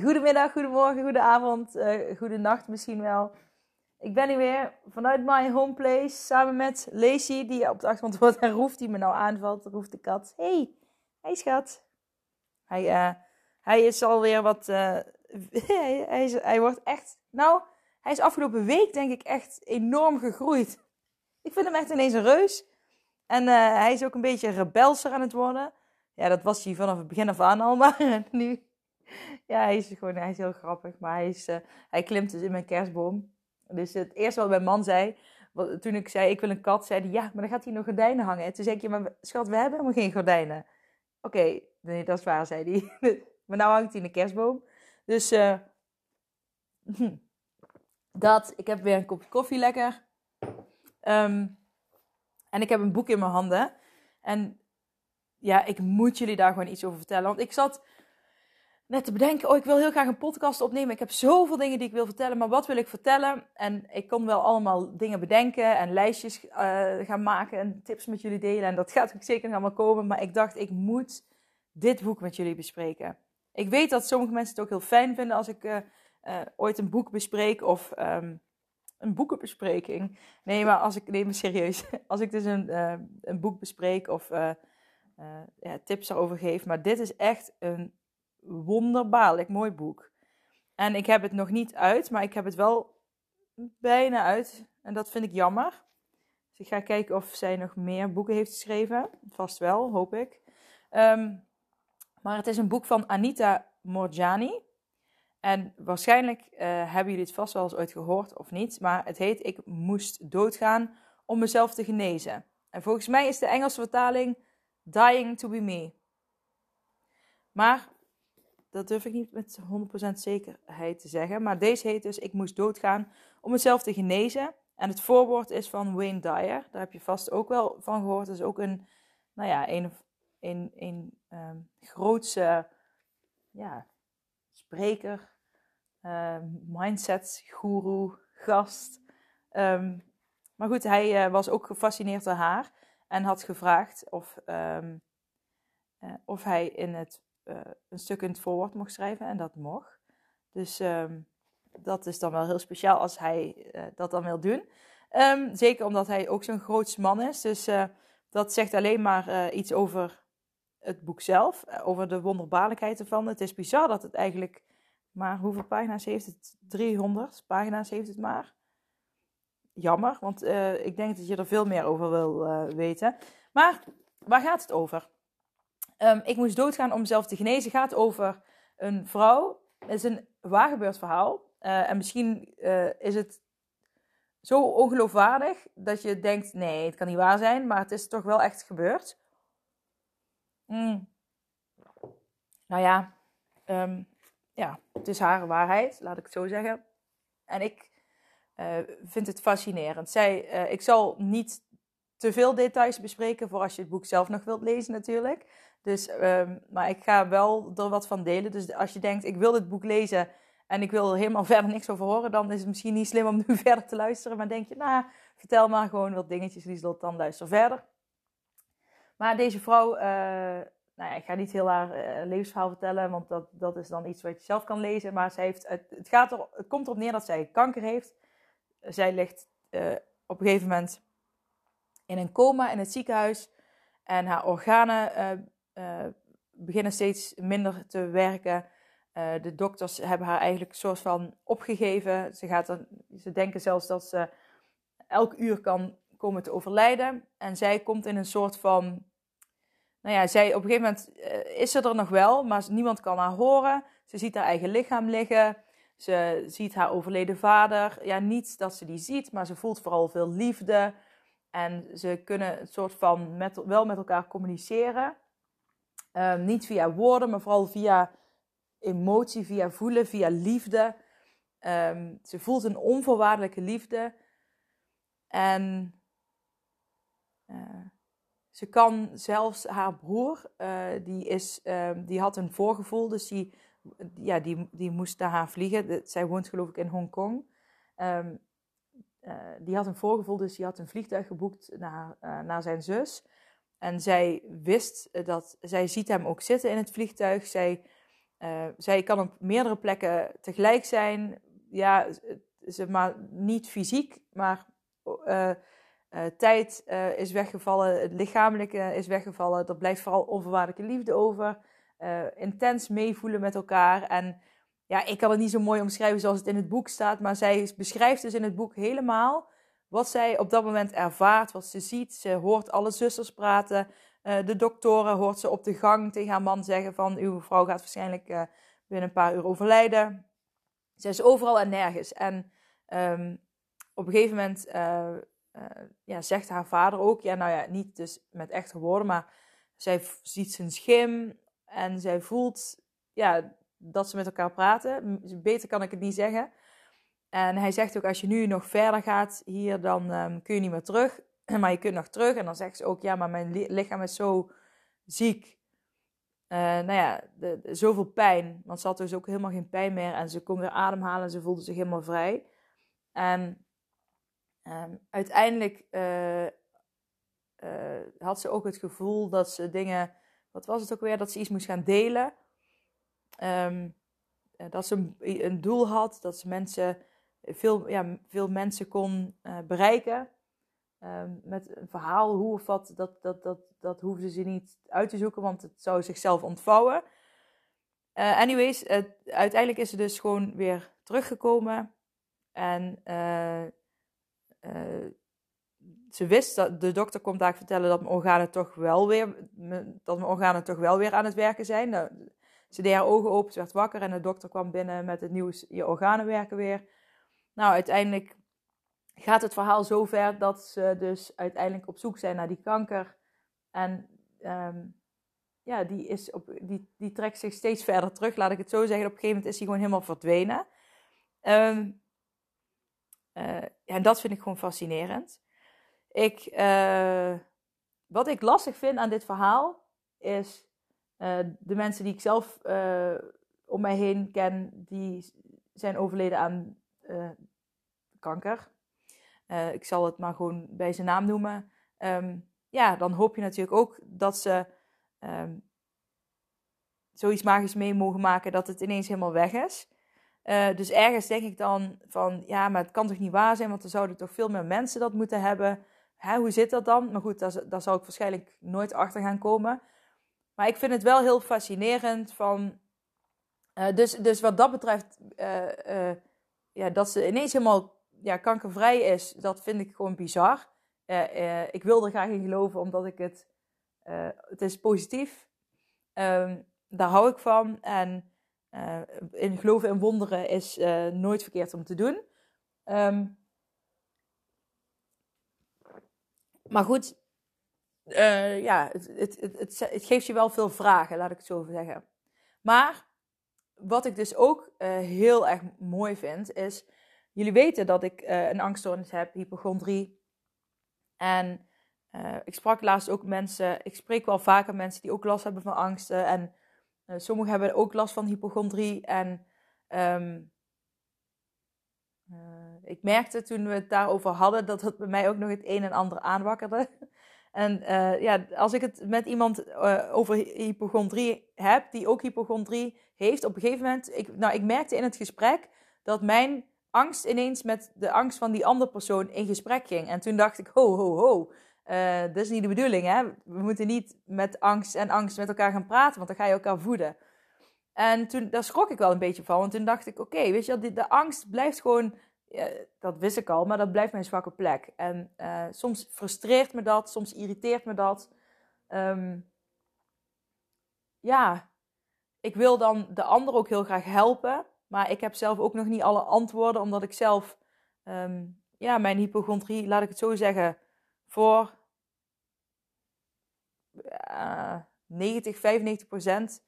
Goedemiddag, goedemorgen, goedenavond, uh, goede nacht misschien wel. Ik ben hier weer vanuit my home place samen met Lacey, die op de achtergrond wordt en Roef, die me nou aanvalt. Roef de kat. Hey, hey schat. Hij, uh, hij is alweer wat. Uh, hij, hij, is, hij wordt echt. Nou, hij is afgelopen week denk ik echt enorm gegroeid. Ik vind hem echt ineens een reus. En hij is ook een beetje rebelser aan het worden. Ja, dat was hij vanaf het begin af aan al, maar nu ja, hij is gewoon hij is heel grappig. Maar hij, is, uh, hij klimt dus in mijn kerstboom. Dus het eerste wat mijn man zei, toen ik zei ik wil een kat, zei hij ja, maar dan gaat hij nog gordijnen hangen. En toen zei ik, ja, maar schat, we hebben helemaal geen gordijnen. Oké, nee, dat is waar, zei hij. maar nou hangt hij in de kerstboom. Dus uh, dat, ik heb weer een kopje koffie lekker. Um, en ik heb een boek in mijn handen. En ja, ik moet jullie daar gewoon iets over vertellen. Want ik zat net te bedenken, oh, ik wil heel graag een podcast opnemen. Ik heb zoveel dingen die ik wil vertellen, maar wat wil ik vertellen? En ik kon wel allemaal dingen bedenken en lijstjes uh, gaan maken en tips met jullie delen. En dat gaat ook zeker allemaal komen. Maar ik dacht, ik moet dit boek met jullie bespreken. Ik weet dat sommige mensen het ook heel fijn vinden als ik uh, uh, ooit een boek bespreek of um, een boekenbespreking. Nee, maar als ik, neem me serieus, als ik dus een, een boek bespreek of ja, tips erover geef. Maar dit is echt een wonderbaarlijk mooi boek. En ik heb het nog niet uit, maar ik heb het wel bijna uit. En dat vind ik jammer. Dus ik ga kijken of zij nog meer boeken heeft geschreven. Vast wel, hoop ik. Um, maar het is een boek van Anita Morjani. En waarschijnlijk uh, hebben jullie het vast wel eens ooit gehoord of niet. Maar het heet Ik moest doodgaan om mezelf te genezen. En volgens mij is de Engelse vertaling Dying to be me. Maar dat durf ik niet met 100% zekerheid te zeggen. Maar deze heet dus Ik moest doodgaan om mezelf te genezen. En het voorwoord is van Wayne Dyer. Daar heb je vast ook wel van gehoord. Dat is ook een, nou ja, een, een, een um, grootse ja, spreker, uh, mindset guru, gast. Um, maar goed, hij uh, was ook gefascineerd door haar en had gevraagd of, uh, of hij in het uh, een stuk in het voorwoord mocht schrijven en dat mocht. Dus um, dat is dan wel heel speciaal als hij uh, dat dan wil doen. Um, zeker omdat hij ook zo'n groot man is. Dus uh, dat zegt alleen maar iets over het boek zelf, over de wonderbaarlijkheid ervan. Het is bizar dat het eigenlijk maar hoeveel pagina's heeft het? 300 pagina's heeft het maar. Jammer, want ik denk dat je er veel meer over wil weten. Maar waar gaat het over? Um, ik moest doodgaan om mezelf te genezen. gaat over een vrouw. Het is een waargebeurd verhaal. Uh, en misschien uh, is het zo ongeloofwaardig dat je denkt: nee, het kan niet waar zijn. Maar het is toch wel echt gebeurd. Mm. Nou ja, um, ja, het is haar waarheid, laat ik het zo zeggen. En ik uh, vind het fascinerend. Zij, ik zal niet te veel details bespreken voor als je het boek zelf nog wilt lezen natuurlijk. Dus, um, maar ik ga wel er wat van delen. Dus als je denkt, ik wil dit boek lezen en ik wil er helemaal verder niks over horen, dan is het misschien niet slim om nu verder te luisteren. Maar denk je, nou, vertel maar gewoon wat dingetjes, Lieslot, dan luister verder. Maar deze vrouw, uh, nou ja, ik ga niet heel haar uh, levensverhaal vertellen, want dat, dat is dan iets wat je zelf kan lezen. Maar zij heeft, het, het, gaat er, komt erop neer dat zij kanker heeft. Zij ligt uh, op een gegeven moment in een coma in het ziekenhuis. En haar organen uh, beginnen steeds minder te werken. Uh, de dokters hebben haar eigenlijk een soort van opgegeven. Ze, gaat dan, ze denken zelfs dat ze elk uur kan komen te overlijden. En zij komt in een soort van. Nou ja, zij, op een gegeven moment uh, is ze er nog wel, maar niemand kan haar horen. Ze ziet haar eigen lichaam liggen. Ze ziet haar overleden vader. Ja, niet dat ze die ziet, maar ze voelt vooral veel liefde. En ze kunnen een soort van wel met elkaar communiceren. Ehm, niet via woorden, maar vooral via emotie, via voelen, via liefde. Ehm, ze voelt een onvoorwaardelijke liefde. En uh, ze kan zelfs haar broer, uh, die, is, uh, die had een voorgevoel, dus die, ja, die, die moest naar haar vliegen. zij woont geloof ik in Hongkong. Um, die had een voorgevoel, dus die had een vliegtuig geboekt naar, naar zijn zus. En zij wist dat, zij ziet hem ook zitten in het vliegtuig. Zij, zij kan op meerdere plekken tegelijk zijn. Ja, ze, maar niet fysiek, maar uh, tijd is weggevallen, het lichamelijke is weggevallen. Er blijft vooral onvoorwaardelijke liefde over. Intens meevoelen met elkaar. En ja, ik kan het niet zo mooi omschrijven zoals het in het boek staat. Maar zij beschrijft dus in het boek helemaal wat zij op dat moment ervaart, wat ze ziet. Ze hoort alle zusters praten. de doktoren hoort ze op de gang tegen haar man zeggen van... uw vrouw gaat waarschijnlijk binnen een paar uur overlijden. Ze is overal en nergens. En um, op een gegeven moment uh, ja, zegt haar vader ook, ja, nou ja, niet dus met echte woorden, maar zij ziet zijn schim en zij voelt ja, dat ze met elkaar praten. Beter kan ik het niet zeggen. En hij zegt ook, als je nu nog verder gaat hier, dan um, kun je niet meer terug. Maar je kunt nog terug. En dan zegt ze ook, ja, maar mijn lichaam is zo ziek. Uh, nou ja, de, zoveel pijn. Want ze had dus ook helemaal geen pijn meer. En ze kon weer ademhalen en ze voelde zich helemaal vrij. En Um, uiteindelijk uh, uh, had ze ook het gevoel dat ze dingen, wat was het ook weer, dat ze iets moest gaan delen. Um, dat ze een, doel had, dat ze mensen, veel, ja, veel mensen kon uh, bereiken. Um, met een verhaal, hoe of wat, dat, dat, dat, dat hoefde ze niet uit te zoeken, want het zou zichzelf ontvouwen. anyways, uiteindelijk is ze dus gewoon weer teruggekomen. En uh, ze wist dat de dokter komt daar vertellen dat mijn organen toch wel weer, dat mijn organen toch wel weer aan het werken zijn. Nou, ze deed haar ogen open, ze werd wakker en de dokter kwam binnen met het nieuws: je organen werken weer. Nou, uiteindelijk gaat het verhaal zo ver dat ze dus uiteindelijk op zoek zijn naar die kanker. En um, ja, die, is op, die, die trekt zich steeds verder terug, laat ik het zo zeggen. Op een gegeven moment is hij gewoon helemaal verdwenen. Uh, ja, en dat vind ik gewoon fascinerend. Ik, uh, wat ik lastig vind aan dit verhaal is uh, de mensen die ik zelf om mij heen ken, die zijn overleden aan kanker. ik zal het maar gewoon bij zijn naam noemen. Um, ja, dan hoop je natuurlijk ook dat ze um, zoiets magisch mee mogen maken dat het ineens helemaal weg is. Uh, dus ergens denk ik dan van, ja, maar het kan toch niet waar zijn, want er zouden toch veel meer mensen dat moeten hebben. Hè, hoe zit dat dan? Maar goed, daar, daar zal ik waarschijnlijk nooit achter gaan komen. Maar ik vind het wel heel fascinerend van, dus, dus wat dat betreft, ja, dat ze ineens helemaal ja, kankervrij is, dat vind ik gewoon bizar. ik wil er graag in geloven, omdat ik het, het is positief. Um, daar hou ik van en... Uh, in geloven in wonderen is uh, nooit verkeerd om te doen. Um, maar goed, uh, ja, het, het, het, het, geeft je wel veel vragen, laat ik het zo zeggen. Maar wat ik dus ook heel erg mooi vind, is... Jullie weten dat ik een angststoornis heb, hypochondrie. En ik sprak laatst ook mensen... Ik spreek wel vaker mensen die ook last hebben van angsten. En sommigen hebben ook last van hypochondrie. En uh, ik merkte toen we het daarover hadden dat het bij mij ook nog het een en ander aanwakkerde. En uh, ja, als ik het met iemand over hypochondrie heb, die ook hypochondrie heeft, op een gegeven moment, ik, nou, ik merkte in het gesprek dat mijn angst ineens met de angst van die andere persoon in gesprek ging. En toen dacht ik, ho, ho, ho. Uh, dat is niet de bedoeling, hè? We moeten niet met angst en angst met elkaar gaan praten, want dan ga je elkaar voeden. En toen, daar schrok ik wel een beetje van, want toen dacht ik, oké, weet je, de, de angst blijft gewoon, dat wist ik al, maar dat blijft mijn zwakke plek. En uh, soms frustreert me dat, soms irriteert me dat. Um, ja, ik wil dan de ander ook heel graag helpen, Maar ik heb zelf ook nog niet alle antwoorden, omdat ik zelf, ehm, ja, mijn hypochondrie, laat ik het zo zeggen, voor uh, 90, 95 procent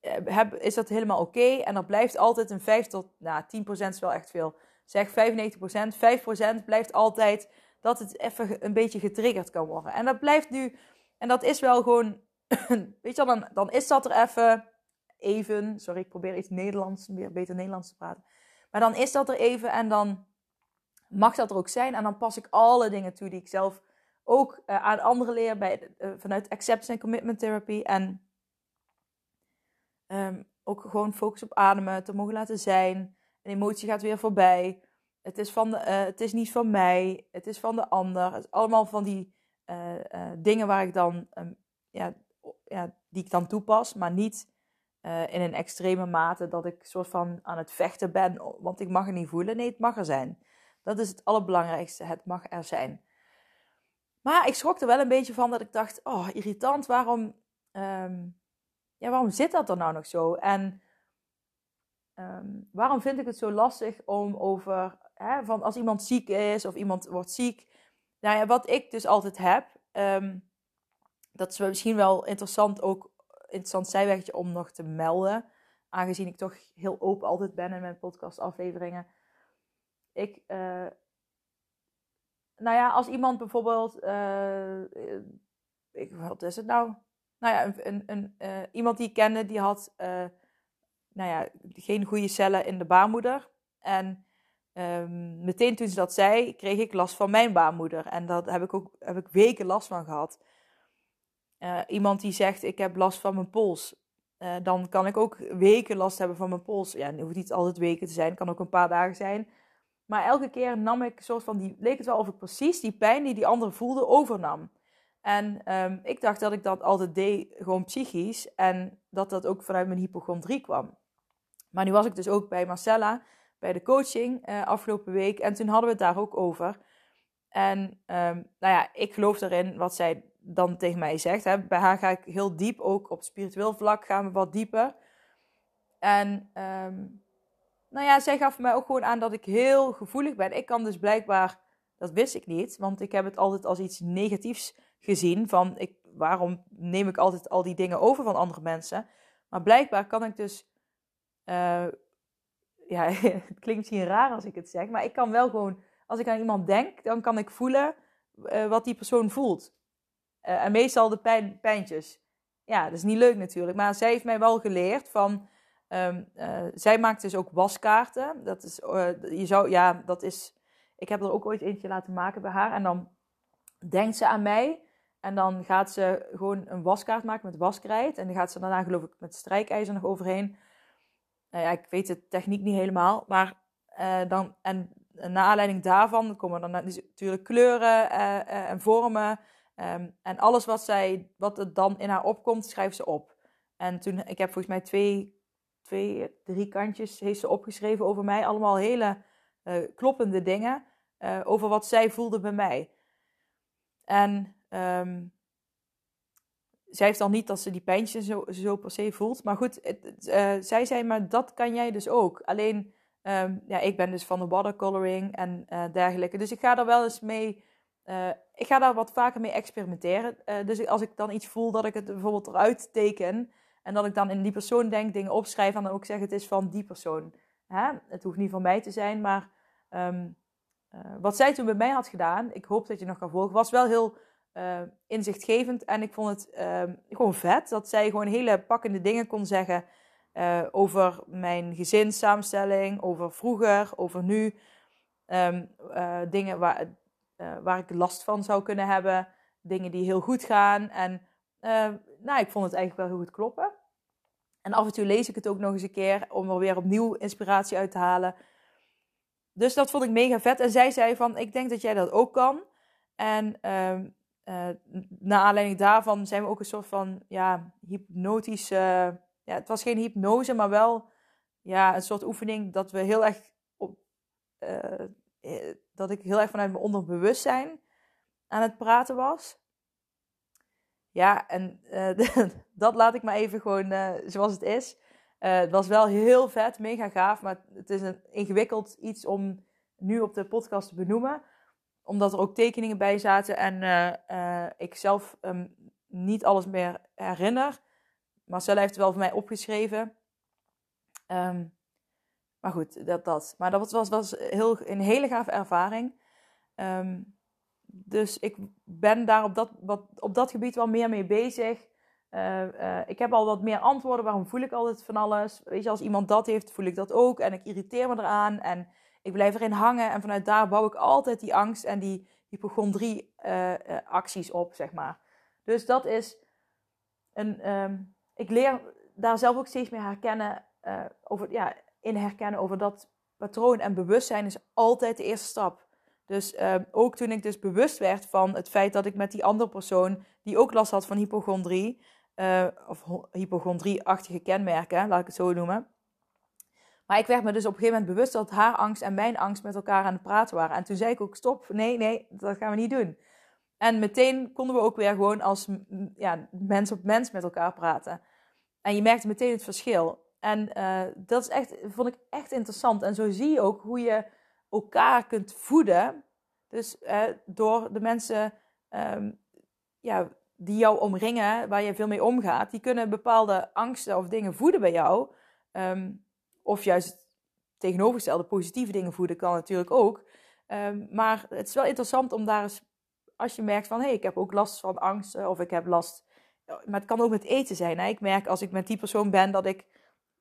eh, heb, is dat helemaal oké. En er blijft altijd een 5 tot, nou, 10 procent is wel echt veel. Zeg 95 procent, 5 procent blijft altijd dat het even een beetje getriggerd kan worden. En dat blijft nu, en dat is wel gewoon, weet je wel, dan, dan is dat er even, even, sorry, ik probeer iets Nederlands, weer beter Nederlands te praten. Maar dan is dat er even en dan mag dat er ook zijn. En dan pas ik alle dingen toe die ik zelf ook uh, aan anderen leer bij, uh, vanuit Acceptance and Commitment Therapy. En um, ook gewoon focus op ademen, te mogen laten zijn. Een emotie gaat weer voorbij. Het is, van de, uh, het is niet van mij, het is van de ander. Het is allemaal van die dingen waar ik dan, um, ja, ja, die ik dan toepas, maar niet in een extreme mate dat ik soort van aan het vechten ben, want ik mag het niet voelen. Nee, het mag er zijn. Dat is het allerbelangrijkste. Het mag er zijn. Maar ik schrok er wel een beetje van dat ik dacht: oh, irritant, waarom, um, ja, waarom zit dat er nou nog zo? En um, waarom vind ik het zo lastig om over, hè, van als iemand ziek is of iemand wordt ziek. Nou ja, wat ik dus altijd heb, um, dat is misschien wel interessant, ook interessant zijweggetje om nog te melden. Aangezien ik toch heel open altijd ben in mijn podcastafleveringen. Ik, uh, nou ja, als iemand bijvoorbeeld, uh, ik, wat is het nou? Nou ja, een, een, uh, iemand die ik kende, die had, nou ja, geen goede cellen in de baarmoeder. En um, meteen toen ze dat zei, kreeg ik last van mijn baarmoeder. En daar heb ik ook heb ik weken last van gehad. iemand die zegt, ik heb last van mijn pols. dan kan ik ook weken last hebben van mijn pols. Ja, het hoeft niet altijd weken te zijn, het kan ook een paar dagen zijn. Maar elke keer nam ik soort van, die, leek het wel of ik precies die pijn die die andere voelde overnam. En um, ik dacht dat ik dat altijd deed, gewoon psychisch. En dat dat ook vanuit mijn hypochondrie kwam. Maar nu was ik dus ook bij Marcella, bij de coaching uh, afgelopen week. En toen hadden we het daar ook over. En um, nou ja, ik geloof erin wat zij dan tegen mij zegt. Hè. Bij haar ga ik heel diep, ook op spiritueel vlak gaan we wat dieper. En um, nou ja, zij gaf mij ook gewoon aan dat ik heel gevoelig ben. Ik kan dus blijkbaar, dat wist ik niet, want ik heb het altijd als iets negatiefs gezien. Van ik, waarom neem ik altijd al die dingen over van andere mensen? Maar blijkbaar kan ik dus, uh, ja, het klinkt misschien raar als ik het zeg, maar ik kan wel gewoon, als ik aan iemand denk, dan kan ik voelen uh, wat die persoon voelt. Uh, en meestal de pijn, pijntjes. Ja, dat is niet leuk natuurlijk, maar zij heeft mij wel geleerd van uh, zij maakt dus ook waskaarten. Dat is, je zou, ja, dat is, ik heb er ook ooit eentje laten maken bij haar. En dan denkt ze aan mij. En dan gaat ze gewoon een waskaart maken met waskrijt. En dan gaat ze daarna geloof ik met strijkijzer nog overheen. Nou ja, ik weet de techniek niet helemaal. Maar uh, dan, en naar aanleiding daarvan komen dan natuurlijk kleuren en vormen. Um, en alles wat, zij, wat er dan in haar opkomt, schrijft ze op. En toen, ik heb volgens mij twee twee, drie kantjes heeft ze opgeschreven over mij. Allemaal hele kloppende dingen over wat zij voelde bij mij. En um, zij heeft dan niet dat ze die pijntjes zo, zo per se voelt. Maar goed, uh, zij zei, maar dat kan jij dus ook. Alleen, um, ja, ik ben dus van de watercoloring en dergelijke. Dus ik ga er wel eens mee... ik ga daar wat vaker mee experimenteren. dus als ik dan iets voel dat ik het bijvoorbeeld eruit teken... En dat ik dan in die persoon denk, dingen opschrijf en dan ook zeg het is van die persoon. Het hoeft niet van mij te zijn, maar uh, wat zij toen bij mij had gedaan, ik hoop dat je nog kan volgen, was wel heel uh, inzichtgevend. En ik vond het uh, gewoon vet dat zij gewoon hele pakkende dingen kon zeggen uh, over mijn gezinssamenstelling, over vroeger, over nu. Um, dingen waar, waar ik last van zou kunnen hebben, dingen die heel goed gaan. En nou, ik vond het eigenlijk wel heel goed kloppen. En af en toe lees ik het ook nog eens een keer om er weer opnieuw inspiratie uit te halen. Dus dat vond ik mega vet. En zij zei van, ik denk dat jij dat ook kan. En uh, naar aanleiding daarvan zijn we ook een soort van, ja, hypnotische... ja, het was geen hypnose, maar wel ja, een soort oefening dat we heel erg... Op, uh, dat ik heel erg vanuit mijn onderbewustzijn aan het praten was. Ja, en dat laat ik maar even gewoon zoals het is. Het was wel heel vet, mega gaaf, maar het is een ingewikkeld iets om nu op de podcast te benoemen. Omdat er ook tekeningen bij zaten en uh, ik zelf um, niet alles meer herinner. Marcella heeft het wel voor mij opgeschreven. Um, maar goed, dat, dat. Maar dat was, was heel, een hele gave ervaring. Um, dus ik ben daar op dat, wat, op dat gebied wel meer mee bezig. Uh, ik heb al wat meer antwoorden. Waarom voel ik altijd van alles? Weet je, als iemand dat heeft, voel ik dat ook. En ik irriteer me eraan. En ik blijf erin hangen. En vanuit daar bouw ik altijd die angst en die hypochondrie uh, acties op, zeg maar. Dus dat is een... Um, ik leer daar zelf ook steeds meer herkennen over... Ja, in herkennen over dat patroon. En bewustzijn is altijd de eerste stap. Dus uh, ook toen ik dus bewust werd van het feit dat ik met die andere persoon, die ook last had van hypochondrie, of hypochondrie-achtige kenmerken, laat ik het zo noemen. Maar ik werd me dus op een gegeven moment bewust dat haar angst en mijn angst met elkaar aan het praten waren. En toen zei ik ook: stop, nee, nee, dat gaan we niet doen. En meteen konden we ook weer gewoon als ja, mens op mens met elkaar praten. En je merkte meteen het verschil. En uh, dat is echt, vond ik echt interessant. En zo zie je ook hoe je elkaar kunt voeden. Dus uh, door de mensen um, ja, die jou omringen, waar je veel mee omgaat, die kunnen bepaalde angsten of dingen voeden bij jou. Um, of juist tegenovergestelde positieve dingen voeden kan natuurlijk ook. Um, maar het is wel interessant om daar eens, als je merkt van hé, hey, ik heb ook last van angsten of ik heb last. Maar het kan ook met eten zijn. Hè? Ik merk als ik met die persoon ben dat ik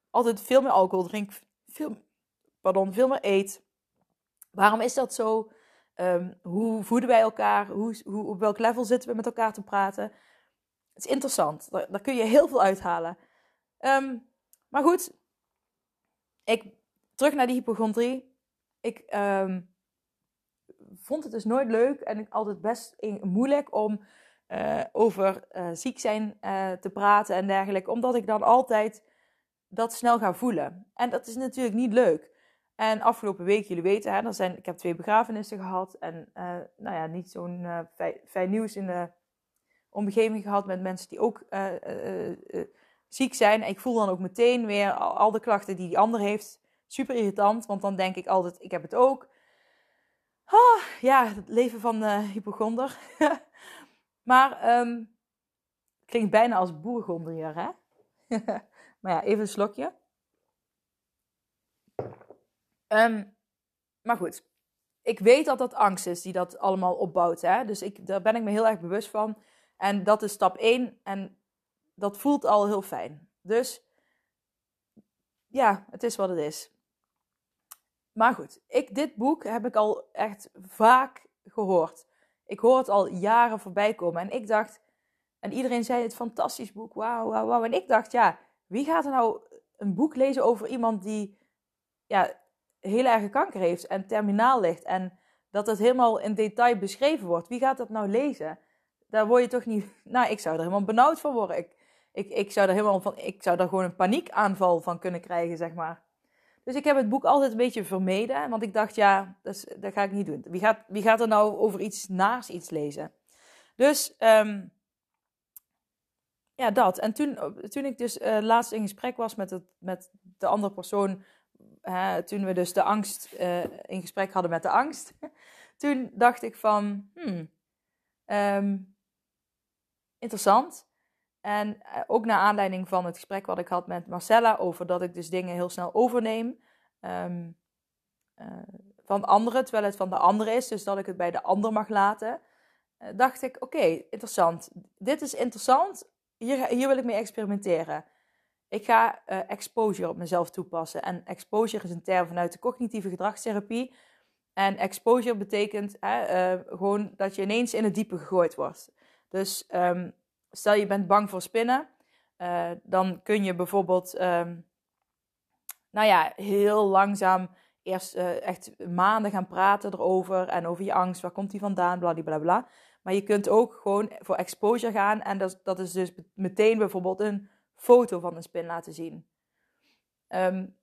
altijd veel meer alcohol drink, veel, pardon, veel meer eet. Waarom is dat zo? Um, hoe voeden wij elkaar? Hoe, hoe, op welk level zitten we met elkaar te praten? Het is interessant. Daar, kun je heel veel uithalen. Um, maar goed, ik, terug naar die hypochondrie. Ik um, vond het dus nooit leuk en ik altijd best moeilijk om uh, over uh, ziek zijn uh, te praten en dergelijke. Omdat ik dan altijd dat snel gaan voelen. En dat is natuurlijk niet leuk. En afgelopen week, jullie weten, hè, zijn, ik heb twee begrafenissen gehad. En nou ja, niet zo'n fijn, nieuws in de omgeving gehad met mensen die ook ziek zijn. En ik voel dan ook meteen weer al, de klachten die die ander heeft. Super irritant, want dan denk ik altijd, ik heb het ook. Oh, ja, het leven van de hypochonder. maar um, klinkt bijna als boergonder, hè? Maar ja, even een slokje. Um, maar goed, ik weet dat dat angst is die dat allemaal opbouwt. Hè? Dus ik, daar ben ik me heel erg bewust van. En dat is stap 1 en dat voelt al heel fijn. Dus ja, het is wat het is. Maar goed, ik, dit boek heb ik al echt vaak gehoord. Ik hoor het al jaren voorbij komen. En ik dacht, en iedereen zei het fantastisch boek, wauw, wauw, wauw. En ik dacht, ja, wie gaat er nou een boek lezen over iemand die ja, heel erg kanker heeft en terminaal ligt en dat het helemaal in detail beschreven wordt? Wie gaat dat nou lezen? Daar word je toch niet. Nou, ik zou er helemaal benauwd van worden. Ik, ik, ik zou er helemaal van. Ik zou daar gewoon een paniekaanval van kunnen krijgen, zeg maar. Dus ik heb het boek altijd een beetje vermeden, want ik dacht, ja, dat, dat ga ik niet doen. Wie gaat, wie gaat er nou over iets naars iets lezen? Dus um, ja, dat. En toen, toen ik dus uh, laatst in gesprek was met, het, met de andere persoon, uh, toen we dus de angst uh, in gesprek hadden met de angst, toen dacht ik van, hmm, um, interessant. En ook naar aanleiding van het gesprek wat ik had met Marcella over dat ik dus dingen heel snel overneem um, van anderen, terwijl het van de ander is, dus dat ik het bij de ander mag laten dacht ik: oké, interessant. Dit is interessant hier, hier wil ik mee experimenteren. Ik ga exposure op mezelf toepassen. En exposure is een term vanuit de cognitieve gedragstherapie. En exposure betekent uh, gewoon dat je ineens in het diepe gegooid wordt. Dus um, stel je bent bang voor spinnen, uh, dan kun je bijvoorbeeld, um, nou ja, heel langzaam eerst echt maanden gaan praten erover en over je angst, waar komt die vandaan, bla bla. Maar je kunt ook gewoon voor exposure gaan. En dat, dat is dus meteen bijvoorbeeld een foto van een spin laten zien. Um,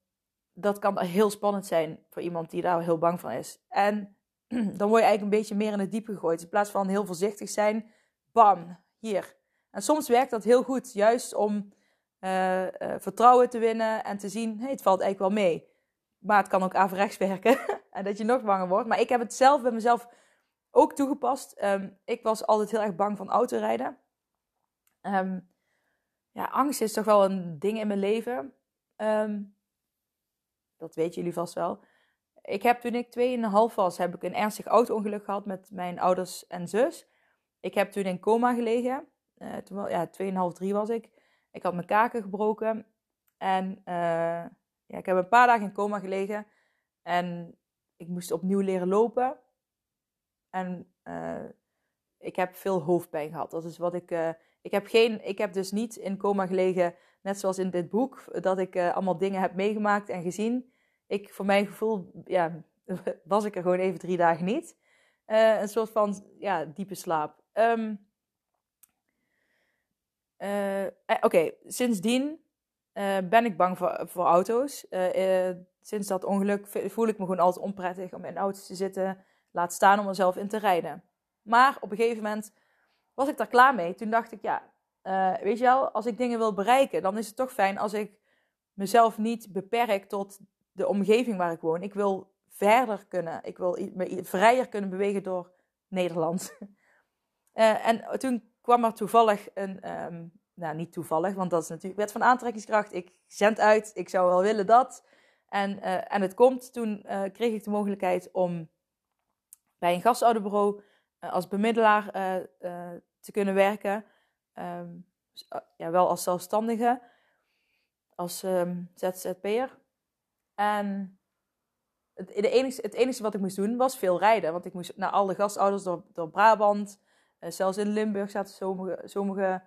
dat kan heel spannend zijn voor iemand die daar heel bang van is. En dan word je eigenlijk een beetje meer in het diepe gegooid. In plaats van heel voorzichtig zijn, bam, hier. En soms werkt dat heel goed, juist om vertrouwen te winnen en te zien, het valt eigenlijk wel mee. Maar het kan ook averechts werken en dat je nog banger wordt. Maar ik heb het zelf bij mezelf ook toegepast. Ehm, ik was altijd heel erg bang van autorijden. Um, ja, angst is toch wel een ding in mijn leven. Ehm, dat weten jullie vast wel. Ik heb toen ik 2,5 was, heb ik een ernstig auto-ongeluk gehad met mijn ouders en zus. Ik heb toen in coma gelegen. Uh, toen, ja, 2,5, 3 was ik. Ik had mijn kaken gebroken. En uh, ja, ik heb een paar dagen in coma gelegen. En ik moest opnieuw leren lopen. En uh, ik heb veel hoofdpijn gehad. Dat is wat ik. Ik, heb geen, ik heb dus niet in coma gelegen, net zoals in dit boek, dat ik allemaal dingen heb meegemaakt en gezien. Ik, voor mijn gevoel, ja, was ik er gewoon even drie dagen niet. een soort van ja, diepe slaap. Um, Oké, okay. sindsdien ben ik bang voor, voor auto's. sinds dat ongeluk voel ik me gewoon altijd onprettig om in auto's te zitten. Laat staan om er zelf in te rijden. Maar op een gegeven moment was ik daar klaar mee. Toen dacht ik, ja, weet je wel, als ik dingen wil bereiken, dan is het toch fijn als ik mezelf niet beperk tot de omgeving waar ik woon. Ik wil verder kunnen. Ik wil me vrijer kunnen bewegen door Nederland. En toen kwam er toevallig een, um, nou niet toevallig, want dat is natuurlijk wet van aantrekkingskracht. Ik zend uit, ik zou wel willen dat. En, uh, en het komt, toen kreeg ik de mogelijkheid om bij een gastouderbureau uh, als bemiddelaar te kunnen werken. Um, ja, wel als zelfstandige, als um, ZZP'er. En het, de enige, het enige wat ik moest doen was veel rijden. Want ik moest naar alle gastouders door, door Brabant. Zelfs in Limburg zaten sommige, sommige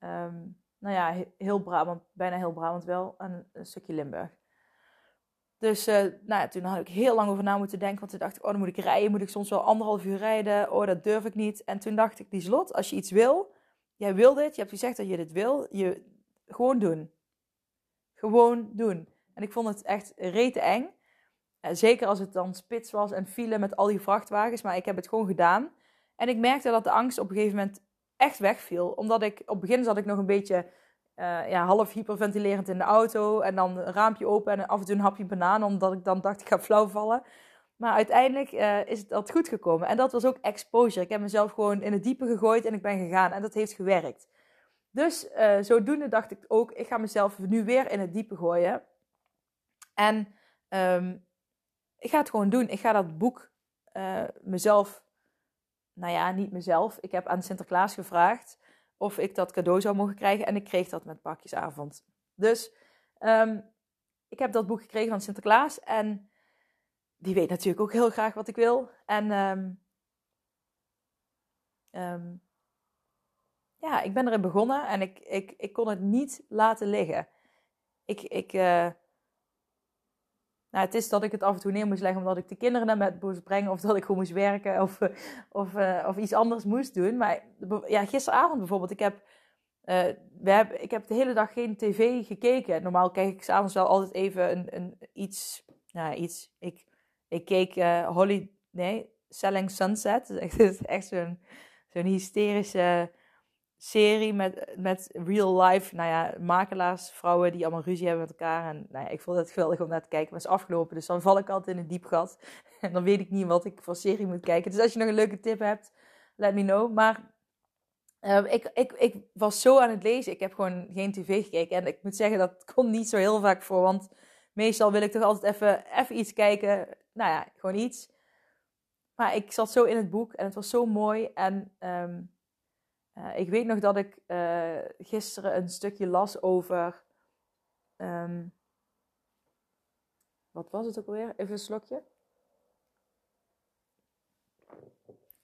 um, nou ja, heel Brabant, bijna heel Brabant wel. En een stukje Limburg. Dus uh, nou ja, toen had ik heel lang over na moeten denken. Want toen dacht ik, oh, dan moet ik rijden. Moet ik soms wel anderhalf uur rijden? Oh, dat durf ik niet. En toen dacht ik, die slot, als je iets wil. Jij wil dit. Je hebt gezegd dat je dit wil. Je, gewoon doen. Gewoon doen. En ik vond het echt rete eng. Uh, zeker als het dan spits was en file met al die vrachtwagens. Maar ik heb het gewoon gedaan. En ik merkte dat de angst op een gegeven moment echt wegviel. Omdat ik, op het begin zat ik nog een beetje uh, ja, half hyperventilerend in de auto. En dan een raampje open en af en toe een hapje banaan. Omdat ik dan dacht, ik ga flauw vallen. Maar uiteindelijk uh, is dat goed gekomen. En dat was ook exposure. Ik heb mezelf gewoon in het diepe gegooid en ik ben gegaan. En dat heeft gewerkt. Dus uh, zodoende dacht ik ook, ik ga mezelf nu weer in het diepe gooien. En um, ik ga het gewoon doen. Ik ga dat boek mezelf, nou ja, niet mezelf. Ik heb aan Sinterklaas gevraagd of ik dat cadeau zou mogen krijgen. En ik kreeg dat met pakjesavond. Dus um, ik heb dat boek gekregen van Sinterklaas. En die weet natuurlijk ook heel graag wat ik wil. En um, um, ja, ik ben erin begonnen en ik, ik, ik kon het niet laten liggen. Ik, ik, uh, nou, het is dat ik het af en toe neer moest leggen omdat ik de kinderen naar bed moest brengen. Of dat ik gewoon moest werken of, of, uh, of iets anders moest doen. Maar ja, gisteravond bijvoorbeeld. Ik heb, uh, we hebben, ik heb de hele dag geen tv gekeken. Normaal kijk ik s'avonds wel altijd even een, een, iets. Nou, iets. Ik, ik keek Holly... Nee, Selling Sunset. Het is echt zo'n zo'n hysterische serie met, met real life, nou ja, makelaars, vrouwen die allemaal ruzie hebben met elkaar. En nou ja, ik vond het geweldig om naar te kijken. Maar het is afgelopen, dus dan val ik altijd in een diep gat. En dan weet ik niet wat ik voor serie moet kijken. Dus als je nog een leuke tip hebt, let me know. Maar uh, ik, ik, ik was zo aan het lezen. Ik heb gewoon geen tv gekeken. En ik moet zeggen, dat komt niet zo heel vaak voor. Want meestal wil ik toch altijd even, even iets kijken. Nou ja, gewoon iets. Maar ik zat zo in het boek en het was zo mooi. En um, uh, ik weet nog dat ik uh, gisteren een stukje las over. Um, wat was het ook alweer? Even een slokje.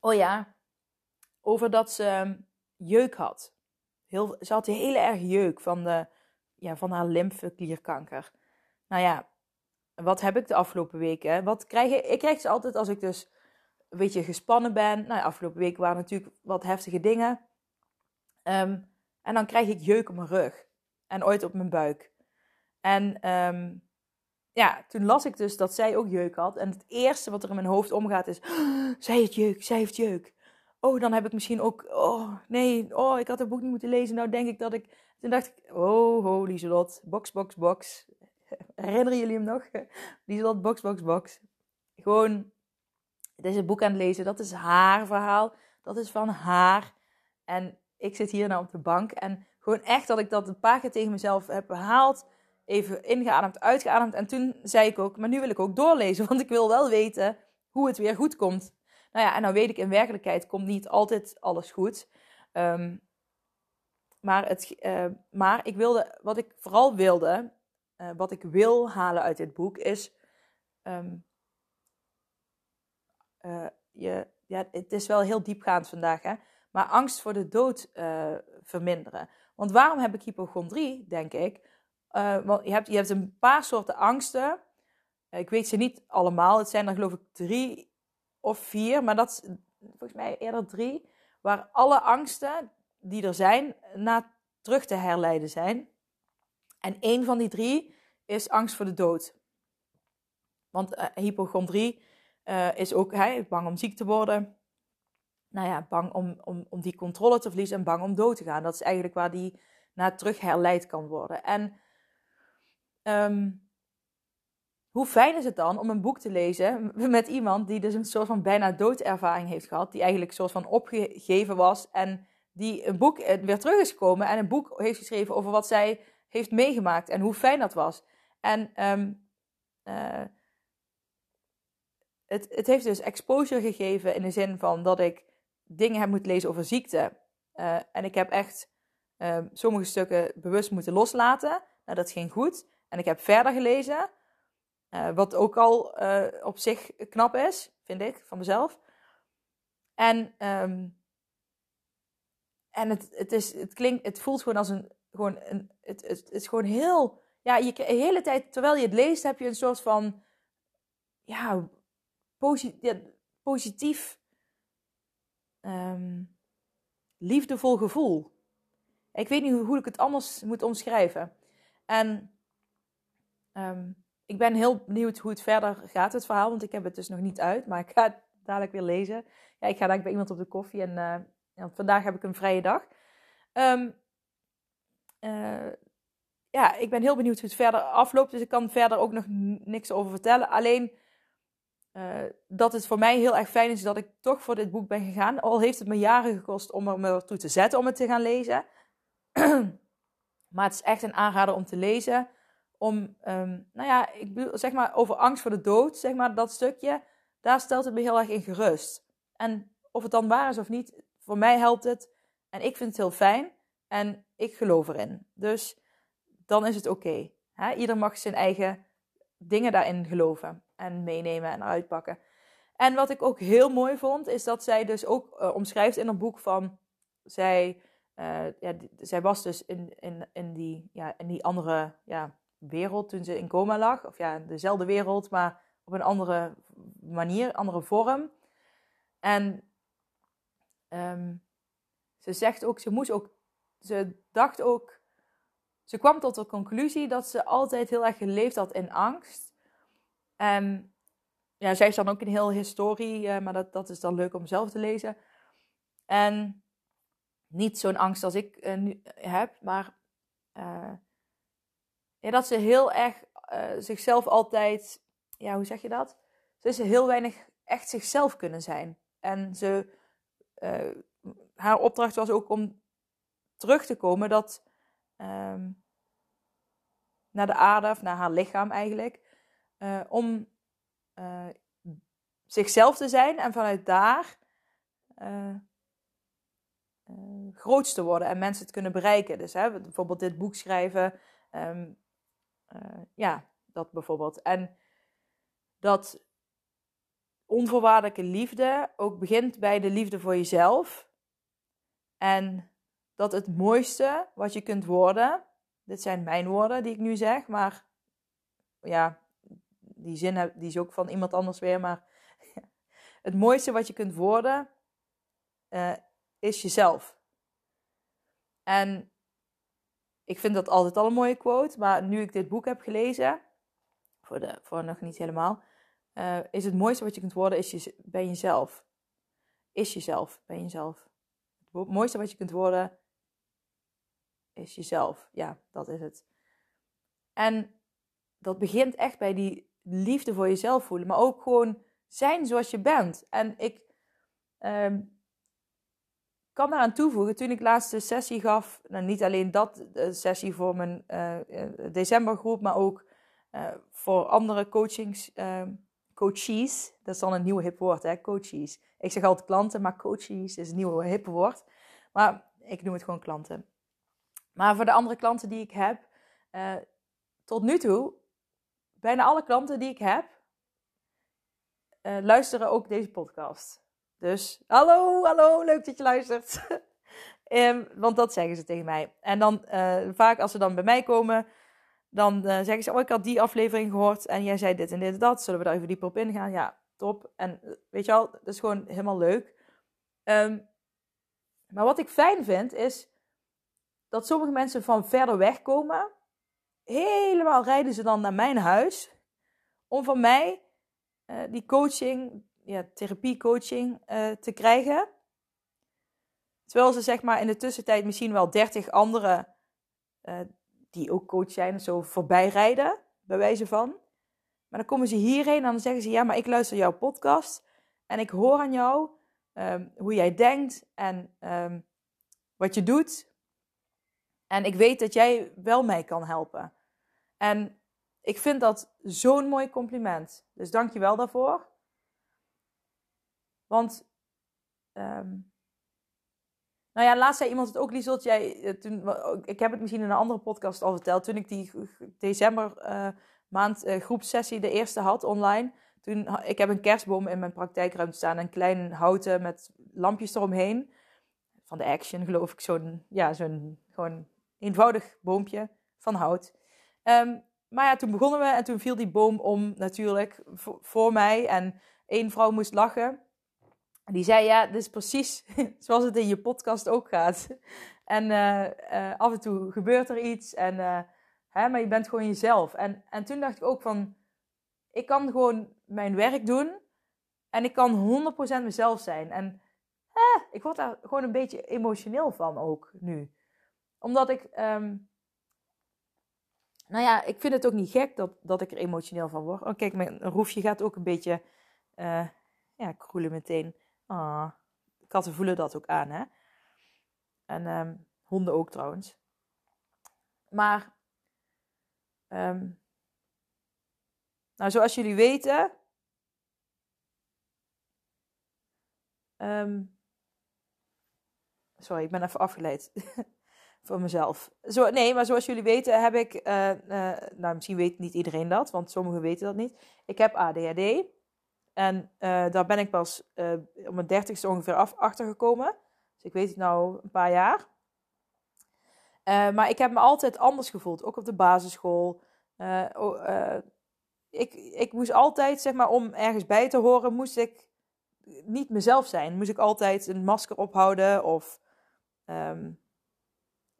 Oh ja, over dat ze um, jeuk had. Heel, ze had heel erg jeuk van, de, ja, van haar lymfeklierkanker. Nou ja, wat heb ik de afgelopen weken? Wat krijg ik? Ik krijg ze altijd als ik dus een beetje gespannen ben. Nou, ja, afgelopen weken waren natuurlijk wat heftige dingen. Um, en dan krijg ik jeuk op mijn rug. En ooit op mijn buik. En um, ja, toen las ik dus dat zij ook jeuk had. En het eerste wat er in mijn hoofd omgaat is... Oh, zij heeft jeuk, zij heeft jeuk. Oh, dan heb ik misschien ook... Oh, nee, oh, ik had het boek niet moeten lezen. Nou denk ik dat ik... Toen dacht ik, oh, ho, Lieselot, box, box, box. Herinneren jullie hem nog? Lieselot, box, box, box. Gewoon deze boek aan het lezen. Dat is haar verhaal. Dat is van haar. En ik zit hier nou op de bank. En gewoon echt dat ik dat een paar keer tegen mezelf heb behaald. Even ingeademd, uitgeademd. En toen zei ik ook, maar nu wil ik ook doorlezen. Want ik wil wel weten hoe het weer goed komt. Nou ja, en dan weet ik in werkelijkheid komt niet altijd alles goed. Um, maar, het, uh, maar ik wilde, wat ik vooral wilde, uh, wat ik wil halen uit dit boek, is um, uh, je, ja, het is wel heel diepgaand vandaag, hè? Maar angst voor de dood verminderen. Want waarom heb ik hypochondrie, denk ik? want je hebt, je hebt een paar soorten angsten. ik weet ze niet allemaal. Het zijn er geloof ik drie of vier, maar dat is volgens mij eerder drie. Waar alle angsten die er zijn, naar terug te herleiden zijn. En één van die drie is angst voor de dood. Want uh, hypochondrie is ook hij, bang om ziek te worden. Nou ja, bang om, om, om die controle te verliezen en bang om dood te gaan. Dat is eigenlijk waar die naar terug herleid kan worden. En um, hoe fijn is het dan om een boek te lezen met iemand die dus een soort van bijna doodervaring heeft gehad. Die eigenlijk een soort van opgegeven was en die een boek eh, weer terug is gekomen en een boek heeft geschreven over wat zij heeft meegemaakt en hoe fijn dat was. En um, uh, het, het heeft dus exposure gegeven in de zin van dat ik dingen heb moeten lezen over ziekte. Uh, en ik heb echt uh, sommige stukken bewust moeten loslaten. Nou, dat ging goed. En ik heb verder gelezen. wat ook al op zich knap is, vind ik, van mezelf. En um, en het, het, is, het, klinkt, het voelt gewoon als een. Gewoon een het, het, het is gewoon heel. Ja, je, de hele tijd terwijl je het leest, heb je een soort van. Ja, ja positief. Um, liefdevol gevoel. Ik weet niet hoe, ik het anders moet omschrijven. En um, ik ben heel benieuwd hoe het verder gaat, het verhaal. Want ik heb het dus nog niet uit. Maar ik ga het dadelijk weer lezen. Ja, ik ga dadelijk bij iemand op de koffie. En want vandaag heb ik een vrije dag. Um, uh, ja, ik ben heel benieuwd hoe het verder afloopt. Dus ik kan verder ook nog niks over vertellen. Alleen uh, dat het voor mij heel erg fijn is dat ik toch voor dit boek ben gegaan. Al heeft het me jaren gekost om er me toe te zetten om het te gaan lezen. maar het is echt een aanrader om te lezen. Om, um, nou ja, ik bedoel, zeg maar over angst voor de dood, zeg maar dat stukje. Daar stelt het me heel erg in gerust. En of het dan waar is of niet, voor mij helpt het. En ik vind het heel fijn. En ik geloof erin. Dus dan is het oké. Okay. Ieder mag zijn eigen dingen daarin geloven. En meenemen en uitpakken. En wat ik ook heel mooi vond, is dat zij dus ook uh, omschrijft in een boek van... Zij, uh, ja, zij was dus in, in, in, die, ja, in die andere ja, wereld toen ze in coma lag. Of ja, dezelfde wereld, maar op een andere manier, andere vorm. En Um, ze zegt ook, ze moest ook, ze dacht ook, ze kwam tot de conclusie dat ze altijd heel erg geleefd had in angst. En ja, zij is dan ook een heel historie, uh, maar dat, dat is dan leuk om zelf te lezen. En niet zo'n angst als ik uh, nu heb, maar ja, dat ze heel erg zichzelf altijd, ja, hoe zeg je dat? Ze is heel weinig echt zichzelf kunnen zijn. En ze haar opdracht was ook om terug te komen dat um, naar de aarde of naar haar lichaam eigenlijk, uh, om uh, zichzelf te zijn en vanuit daar groot te worden en mensen te kunnen bereiken. Dus hè, bijvoorbeeld dit boek schrijven, um, ja, dat bijvoorbeeld. En dat onvoorwaardelijke liefde ook begint bij de liefde voor jezelf. En dat het mooiste wat je kunt worden, dit zijn mijn woorden die ik nu zeg, maar ja, die zin die is ook van iemand anders weer, maar het mooiste wat je kunt worden uh, is jezelf. En ik vind dat altijd al een mooie quote, maar nu ik dit boek heb gelezen, voor, de, voor nog niet helemaal, uh, is het mooiste wat je kunt worden, is je, ben jezelf. Is jezelf, ben jezelf. Het mooiste wat je kunt worden, is jezelf. Ja, dat is het. En dat begint echt bij die liefde voor jezelf voelen, maar ook gewoon zijn zoals je bent. En ik ehm, kan daaraan toevoegen, toen ik laatste sessie gaf, nou, niet alleen dat sessie voor mijn uh, decembergroep, maar ook uh, voor andere coachings, uh, coaches. Dat is dan een nieuw hip woord, hè, coaches. Ik zeg altijd klanten, maar coaches is een nieuw hip woord. Maar ik noem het gewoon klanten. Maar voor de andere klanten die ik heb, uh, tot nu toe, bijna alle klanten die ik heb, luisteren ook deze podcast. Dus hallo, hallo, leuk dat je luistert. um, want dat zeggen ze tegen mij. En dan uh, vaak als ze dan bij mij komen, dan zeggen ze: Oh, ik had die aflevering gehoord en jij zei dit en dit en dat. Zullen we daar even dieper op ingaan? Ja, top. En eh, weet je wel, dat is gewoon helemaal leuk. Um, maar wat ik fijn vind is dat sommige mensen van verder weg komen. Helemaal rijden ze dan naar mijn huis om van mij uh, die coaching ja, therapiecoaching uh, te krijgen. Terwijl ze zeg maar in de tussentijd misschien wel 30 anderen uh, die ook coach zijn, zo voorbij rijden, bij wijze van. Maar dan komen ze hierheen en dan zeggen ze: Ja, maar ik luister jouw podcast en ik hoor aan jou um, hoe jij denkt en um, wat je doet. En ik weet dat jij wel mij kan helpen. En ik vind dat zo'n mooi compliment. Dus dank je wel daarvoor. Want, um, nou ja, laatst zei iemand het ook, Lieselt, jij, eh, toen, ik heb het misschien in een andere podcast al verteld, toen ik die december uh, maand uh, groepsessie de eerste had online, toen, ik heb een kerstboom in mijn praktijkruimte staan, een klein houten met lampjes eromheen, van de Action geloof ik, zo'n, ja, zo'n gewoon eenvoudig boompje van hout. Um, maar ja, toen begonnen we en toen viel die boom om natuurlijk voor mij en één vrouw moest lachen. Die zei, ja, dit is precies zoals het in je podcast ook gaat. En uh, uh, af en toe gebeurt er iets, en, uh, hè, maar je bent gewoon jezelf. En, en toen dacht ik ook van, ik kan gewoon mijn werk doen en ik kan 100% mezelf zijn. En ik word daar gewoon een beetje emotioneel van ook nu. Omdat ik, um, nou ja, ik vind het ook niet gek dat, dat ik er emotioneel van word. Oh, kijk, mijn roefje gaat ook een beetje, ja, kroelen meteen. Ah, katten voelen dat ook aan, hè? En um, honden ook trouwens. Maar, um, nou, zoals jullie weten. Sorry, ik ben even afgeleid voor mezelf. Zo, nee, maar zoals jullie weten heb ik, uh, uh, nou misschien weet niet iedereen dat, want sommigen weten dat niet. Ik heb ADHD. En uh, daar ben ik pas op mijn dertigste ongeveer af, achtergekomen. Dus ik weet het nou een paar jaar. Maar ik heb me altijd anders gevoeld, ook op de basisschool. Ik, ik moest altijd, zeg maar, om ergens bij te horen, moest ik niet mezelf zijn. Moest ik altijd een masker ophouden of, um,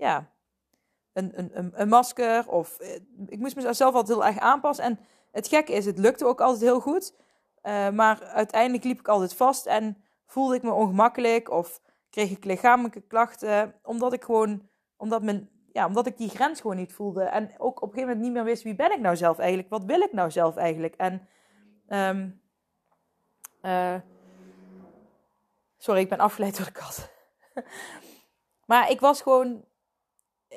ja, een, een, een, masker. Of ik moest mezelf altijd heel erg aanpassen. En het gekke is, het lukte ook altijd heel goed. Uh, maar uiteindelijk liep ik altijd vast en voelde ik me ongemakkelijk of kreeg ik lichamelijke klachten, omdat ik gewoon, omdat, mijn, ja, omdat ik die grens gewoon niet voelde. En ook op een gegeven moment niet meer wist, wie ben ik nou zelf eigenlijk? Wat wil ik nou zelf eigenlijk? En, um, uh, sorry, ik ben afgeleid door de kat. maar ik was gewoon,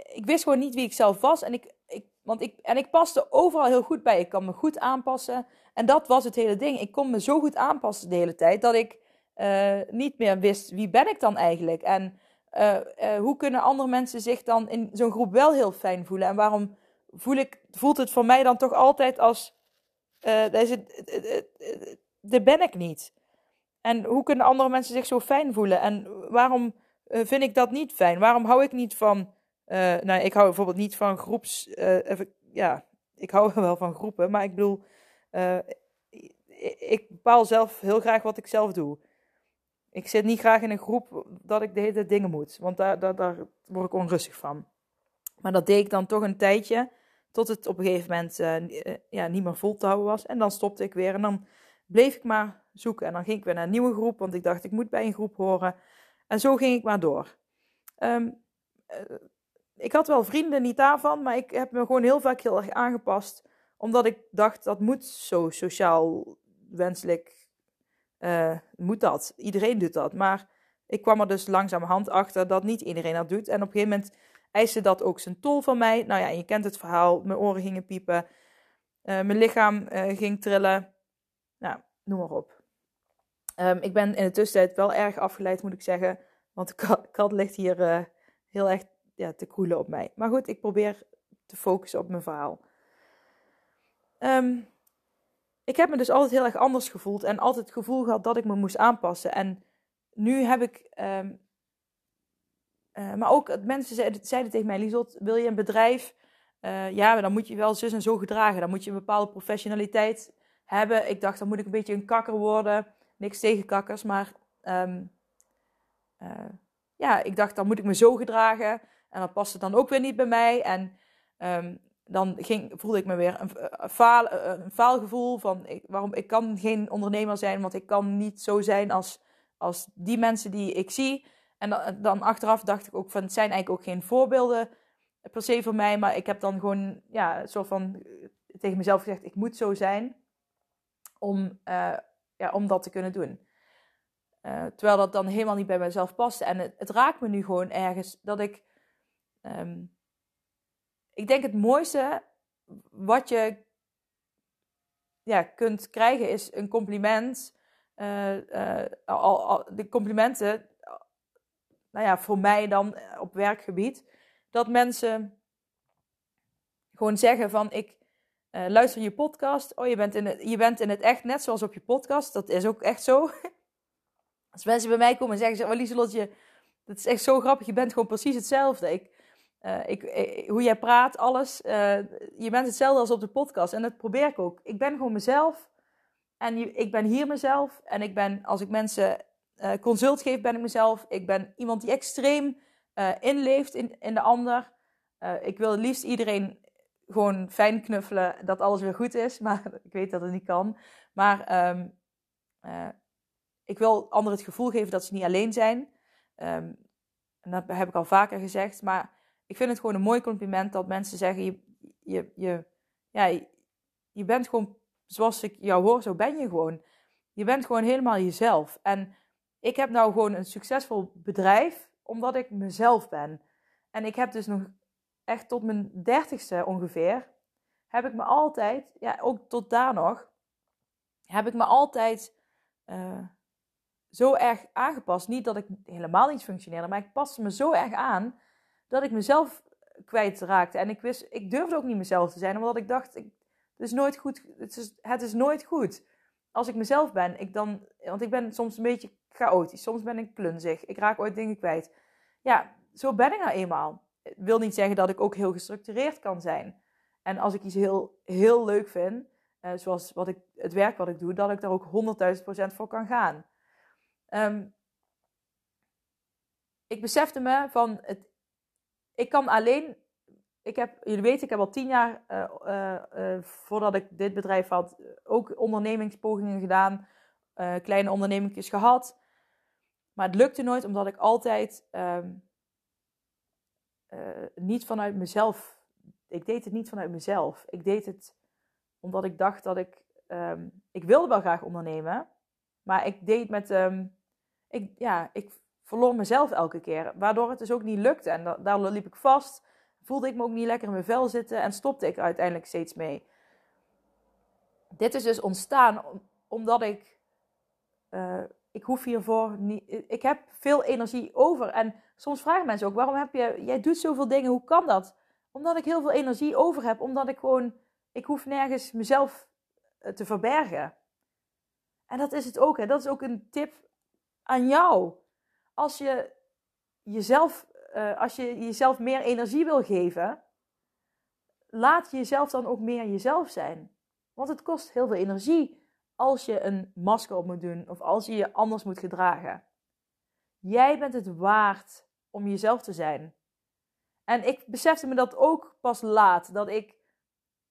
ik wist gewoon niet wie ik zelf was. En ik, ik, want ik, en ik paste overal heel goed bij. Ik kan me goed aanpassen. En dat was het hele ding. Ik kon me zo goed aanpassen de hele tijd dat ik uh, niet meer wist wie ben ik dan eigenlijk. En uh, uh, hoe kunnen andere mensen zich dan in zo'n groep wel heel fijn voelen? En waarom voel ik, voelt het voor mij dan toch altijd als. de ben ik niet. En hoe kunnen andere mensen zich zo fijn voelen? En waarom vind ik dat niet fijn? Waarom hou ik niet van. Nou, ik hou bijvoorbeeld niet van groeps. ja, ik hou wel van groepen, maar ik bedoel uh, ik bepaal zelf heel graag wat ik zelf doe. Ik zit niet graag in een groep dat ik de hele dingen moet, want daar, daar, daar word ik onrustig van. Maar dat deed ik dan toch een tijdje, tot het op een gegeven moment ja, niet meer vol te houden was. En dan stopte ik weer en dan bleef ik maar zoeken. En dan ging ik weer naar een nieuwe groep, want ik dacht ik moet bij een groep horen. En zo ging ik maar door. Um, ik had wel vrienden niet daarvan, maar ik heb me gewoon heel vaak heel erg aangepast. Omdat ik dacht, dat moet zo sociaal wenselijk. Uh, moet dat. Iedereen doet dat. Maar ik kwam er dus langzamerhand achter dat niet iedereen dat doet. En op een gegeven moment eiste dat ook zijn tol van mij. Nou ja, je kent het verhaal. Mijn oren gingen piepen. Uh, mijn lichaam uh, ging trillen. Nou, noem maar op. Um, ik ben in de tussentijd wel erg afgeleid, moet ik zeggen. Want de kat, kat ligt hier heel erg ja, te koelen op mij. Maar goed, ik probeer te focussen op mijn verhaal. Um, ik heb me dus altijd heel erg anders gevoeld. En altijd het gevoel gehad dat ik me moest aanpassen. En nu heb ik um, uh, maar ook mensen zeiden, zeiden tegen mij, Liesot, wil je een bedrijf? Uh, ja, dan moet je wel zus en zo gedragen. Dan moet je een bepaalde professionaliteit hebben. Ik dacht, dan moet ik een beetje een kakker worden. Niks tegen kakkers, maar um, uh, ja, ik dacht, dan moet ik me zo gedragen. En dat paste dan ook weer niet bij mij. En um, dan ging, voelde ik me weer een, een, faal, een faalgevoel van ik, waarom ik kan geen ondernemer zijn, want ik kan niet zo zijn als, als die mensen die ik zie. En dan, dan, achteraf dacht ik ook van, het zijn eigenlijk ook geen voorbeelden per se voor mij, maar ik heb dan gewoon, ja, een soort van eh, tegen mezelf gezegd, ik moet zo zijn om, ja, om dat te kunnen doen. Terwijl dat dan helemaal niet bij mezelf past. En het raakt me nu gewoon ergens dat ik, um, ik denk het mooiste wat je ja, kunt krijgen is een compliment. al, al, de complimenten nou ja, voor mij dan eh, op werkgebied, dat mensen gewoon zeggen van ik luister je podcast. Oh, je bent, in het, je bent in het echt net zoals op je podcast. Dat is ook echt zo. Als mensen bij mij komen en zeggen, oh Lieselotje, dat is echt zo grappig. Je bent gewoon precies hetzelfde. Ik, uh, ik, hoe jij praat, alles. Uh, je bent hetzelfde als op de podcast. En dat probeer ik ook. Ik ben gewoon mezelf. En ik ben hier mezelf. En ik ben, als ik mensen consult geef, ben ik mezelf. Ik ben iemand die extreem inleeft in, in de ander. Ik wil het liefst iedereen gewoon fijn knuffelen, dat alles weer goed is. Maar ik weet dat het niet kan. Maar um, ik wil anderen het gevoel geven dat ze niet alleen zijn. En dat heb ik al vaker gezegd. Maar ik vind het gewoon een mooi compliment dat mensen zeggen: je, je, je, ja, je bent gewoon zoals ik jou hoor, zo ben je gewoon. Je bent gewoon helemaal jezelf. En ik heb nou gewoon een succesvol bedrijf omdat ik mezelf ben. En ik heb dus nog echt tot mijn dertigste ongeveer, heb ik me altijd, ja, ook tot daar nog, heb ik me altijd uh, zo erg aangepast. Niet dat ik helemaal niet functioneerde, maar ik paste me zo erg aan dat ik mezelf kwijtraakte. En ik wist, ik durfde ook niet mezelf te zijn, omdat ik dacht, ik, het is nooit goed. Het is, het is nooit goed als ik mezelf ben. Ik dan, want ik ben soms een beetje chaotisch. Soms ben ik klunzig. Ik raak ooit dingen kwijt. Ja, zo ben ik nou eenmaal. Wil niet zeggen dat ik ook heel gestructureerd kan zijn. En als ik iets heel, heel leuk vind, uh, zoals wat ik, het werk wat ik doe, dat ik daar ook 100.000% voor kan gaan. Um, ik besefte me van, het, ik kan alleen, ik heb, jullie weten, ik heb al tien jaar uh, uh, voordat ik dit bedrijf had, ook ondernemingspogingen gedaan, kleine ondernemingjes gehad. Maar het lukte nooit omdat ik altijd uh, niet vanuit mezelf. Ik deed het niet vanuit mezelf. Ik deed het omdat ik dacht dat ik. Um, ik wilde wel graag ondernemen. Maar ik deed met. Um, ik, ja, ik verloor mezelf elke keer. Waardoor het dus ook niet lukte. En da daar liep ik vast. Voelde ik me ook niet lekker in mijn vel zitten. En stopte ik uiteindelijk steeds mee. Dit is dus ontstaan omdat ik. Uh, ik hoef hiervoor niet. Ik heb veel energie over. En soms vragen mensen ook: waarom heb je. Jij doet zoveel dingen, hoe kan dat? Omdat ik heel veel energie over heb. Omdat ik gewoon. Ik hoef nergens mezelf eh, te verbergen. En dat is het ook. Hè. Dat is ook een tip aan jou. Als je jezelf. Uh, als je jezelf meer energie wil geven. Laat jezelf dan ook meer jezelf zijn. Want het kost heel veel energie als je een masker op moet doen of als je je anders moet gedragen. Jij bent het waard om jezelf te zijn. En ik besefte me dat ook pas laat, dat ik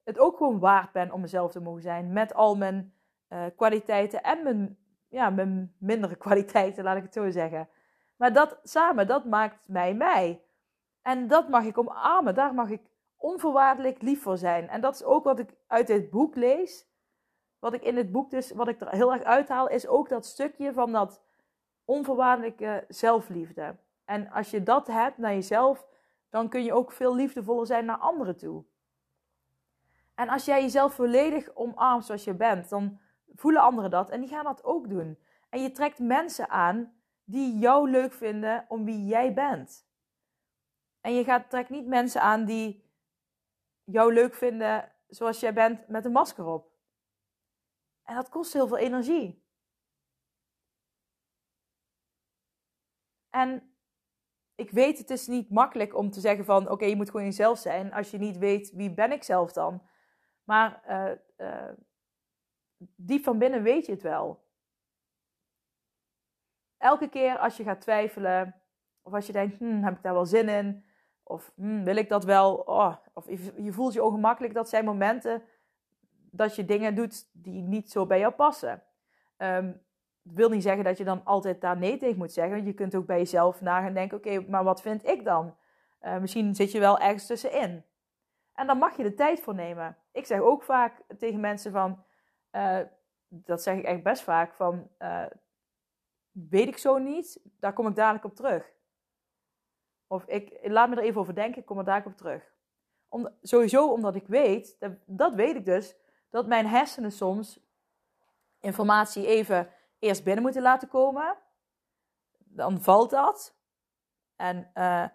het ook gewoon waard ben om mezelf te mogen zijn. Met al mijn uh, kwaliteiten en mijn, ja, mijn mindere kwaliteiten, laat ik het zo zeggen. Maar dat samen, dat maakt mij mij. En dat mag ik omarmen. Daar mag ik onvoorwaardelijk lief voor zijn. En dat is ook wat ik uit dit boek lees. Wat ik in het boek dus, wat ik er heel erg uithaal, is ook dat stukje van dat onvoorwaardelijke zelfliefde. En als je dat hebt naar jezelf, dan kun je ook veel liefdevoller zijn naar anderen toe. En als jij jezelf volledig omarmt zoals je bent, dan voelen anderen dat en die gaan dat ook doen. En je trekt mensen aan die jou leuk vinden om wie jij bent. En je gaat, trekt niet mensen aan die jou leuk vinden zoals jij bent met een masker op. En dat kost heel veel energie. En ik weet, het is niet makkelijk om te zeggen van... oké, je moet gewoon jezelf zijn... als je niet weet, wie ben ik zelf dan? Maar uh, diep van binnen weet je het wel. Elke keer als je gaat twijfelen... of als je denkt, hm, heb ik daar wel zin in... Of hm, wil ik dat wel? Oh, of je voelt je ongemakkelijk. Dat zijn momenten dat je dingen doet die niet zo bij jou passen. Um, dat wil niet zeggen dat je dan altijd daar nee tegen moet zeggen. Je kunt ook bij jezelf na gaan denken: oké, maar wat vind ik dan? Uh, misschien zit je wel ergens tussenin. En dan mag je de tijd voor nemen. Ik zeg ook vaak tegen mensen van, uh, dat zeg ik echt best vaak, van uh, weet ik zo niet, daar kom ik dadelijk op terug. Of ik laat me er even over denken, ik kom er dadelijk op terug. Sowieso omdat ik weet, dat, weet ik dus, dat mijn hersenen soms informatie even eerst binnen moeten laten komen. Dan valt dat. En, uh,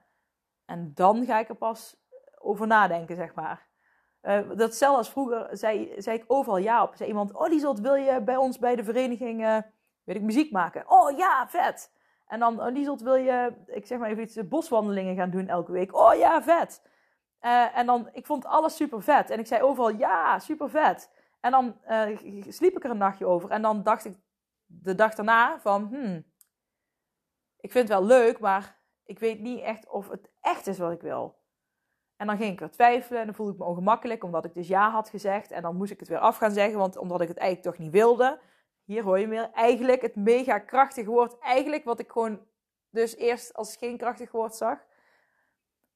en dan ga ik er pas over nadenken, zeg maar. Uh, datzelfde als vroeger zei, zei ik overal ja op. Zei iemand, oh Liesot, wil je bij ons bij de vereniging, uh, weet ik, muziek maken? Oh ja, vet! En dan, oh, Liesot, wil je, ik zeg maar even iets, boswandelingen gaan doen elke week? Oh ja, vet! Uh, en dan, ik vond alles super vet. En ik zei overal ja, super vet. En dan sliep ik er een nachtje over. En dan dacht ik de dag daarna van, hmm, ik vind het wel leuk, maar ik weet niet echt of het echt is wat ik wil. En dan ging ik er twijfelen en dan voelde ik me ongemakkelijk, omdat ik dus ja had gezegd. En dan moest ik het weer af gaan zeggen, want omdat ik het eigenlijk toch niet wilde. Hier hoor je meer. Eigenlijk het mega krachtige woord. Eigenlijk wat ik gewoon dus eerst als geen krachtig woord zag.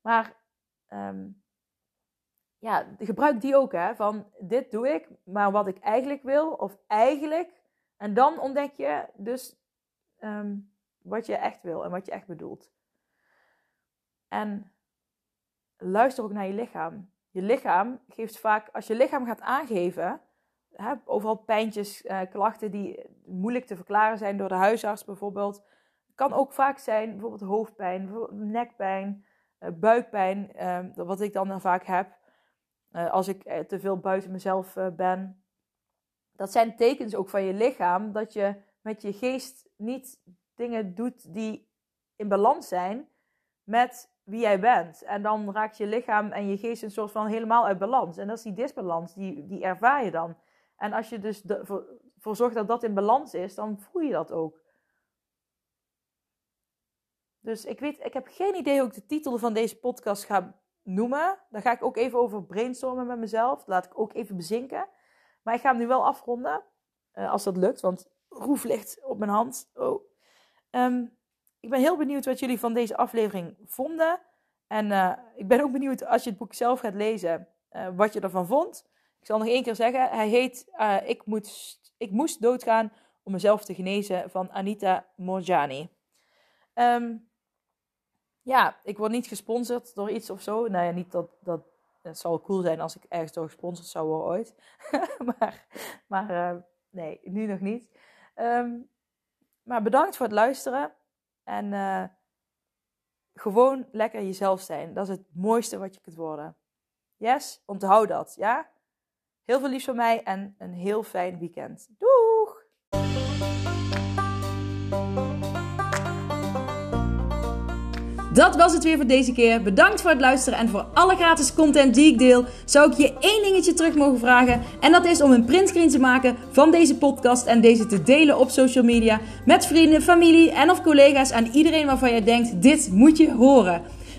Maar um, ja, gebruik die ook hè. Van dit doe ik, maar wat ik eigenlijk wil. Of eigenlijk en dan ontdek je dus ehm, wat je echt wil en wat je echt bedoelt. En luister ook naar je lichaam. Je lichaam geeft vaak, als je lichaam gaat aangeven, overal pijntjes, uh, klachten die moeilijk te verklaren zijn door de huisarts bijvoorbeeld. kan ook vaak zijn bijvoorbeeld hoofdpijn, nekpijn, uh, buikpijn, uh, wat ik dan vaak heb eh, als ik te veel buiten mezelf ben dat zijn tekens ook van je lichaam dat je met je geest niet dingen doet die in balans zijn met wie jij bent. En dan raakt je lichaam en je geest een soort van helemaal uit balans. En dat is die disbalans, die, die ervaar je dan. En als je dus ervoor voor zorgt dat dat in balans is, dan voel je dat ook. Dus ik weet, ik heb geen idee hoe ik de titel van deze podcast ga noemen. Daar ga ik ook even over brainstormen met mezelf. Laat ik ook even bezinken. Maar ik ga hem nu wel afronden. Uh, als dat lukt, want Roef ligt op mijn hand. Oh. Um, ik ben heel benieuwd wat jullie van deze aflevering vonden. En uh, ik ben ook benieuwd als je het boek zelf gaat lezen, uh, wat je ervan vond. Ik zal nog één keer zeggen. Hij heet ik, moet, ik moest doodgaan om mezelf te genezen van Anita Morjani. Um, ja, ik word niet gesponsord door iets of zo. Nou ja, niet dat, dat het zou cool zijn als ik ergens door gesponsord zou worden ooit. maar maar uh, nee, nu nog niet. Um, maar bedankt voor het luisteren. En uh, gewoon lekker jezelf zijn. Dat is het mooiste wat je kunt worden. Yes, onthoud dat, ja? Heel veel liefs van mij en een heel fijn weekend. Doeg! Dat was het weer voor deze keer. Bedankt voor het luisteren en voor alle gratis content die ik deel. Zou ik je één dingetje terug mogen vragen? En dat is om een printscreen te maken van deze podcast en deze te delen op social media met vrienden, familie en of collega's en iedereen waarvan jij denkt: dit moet je horen.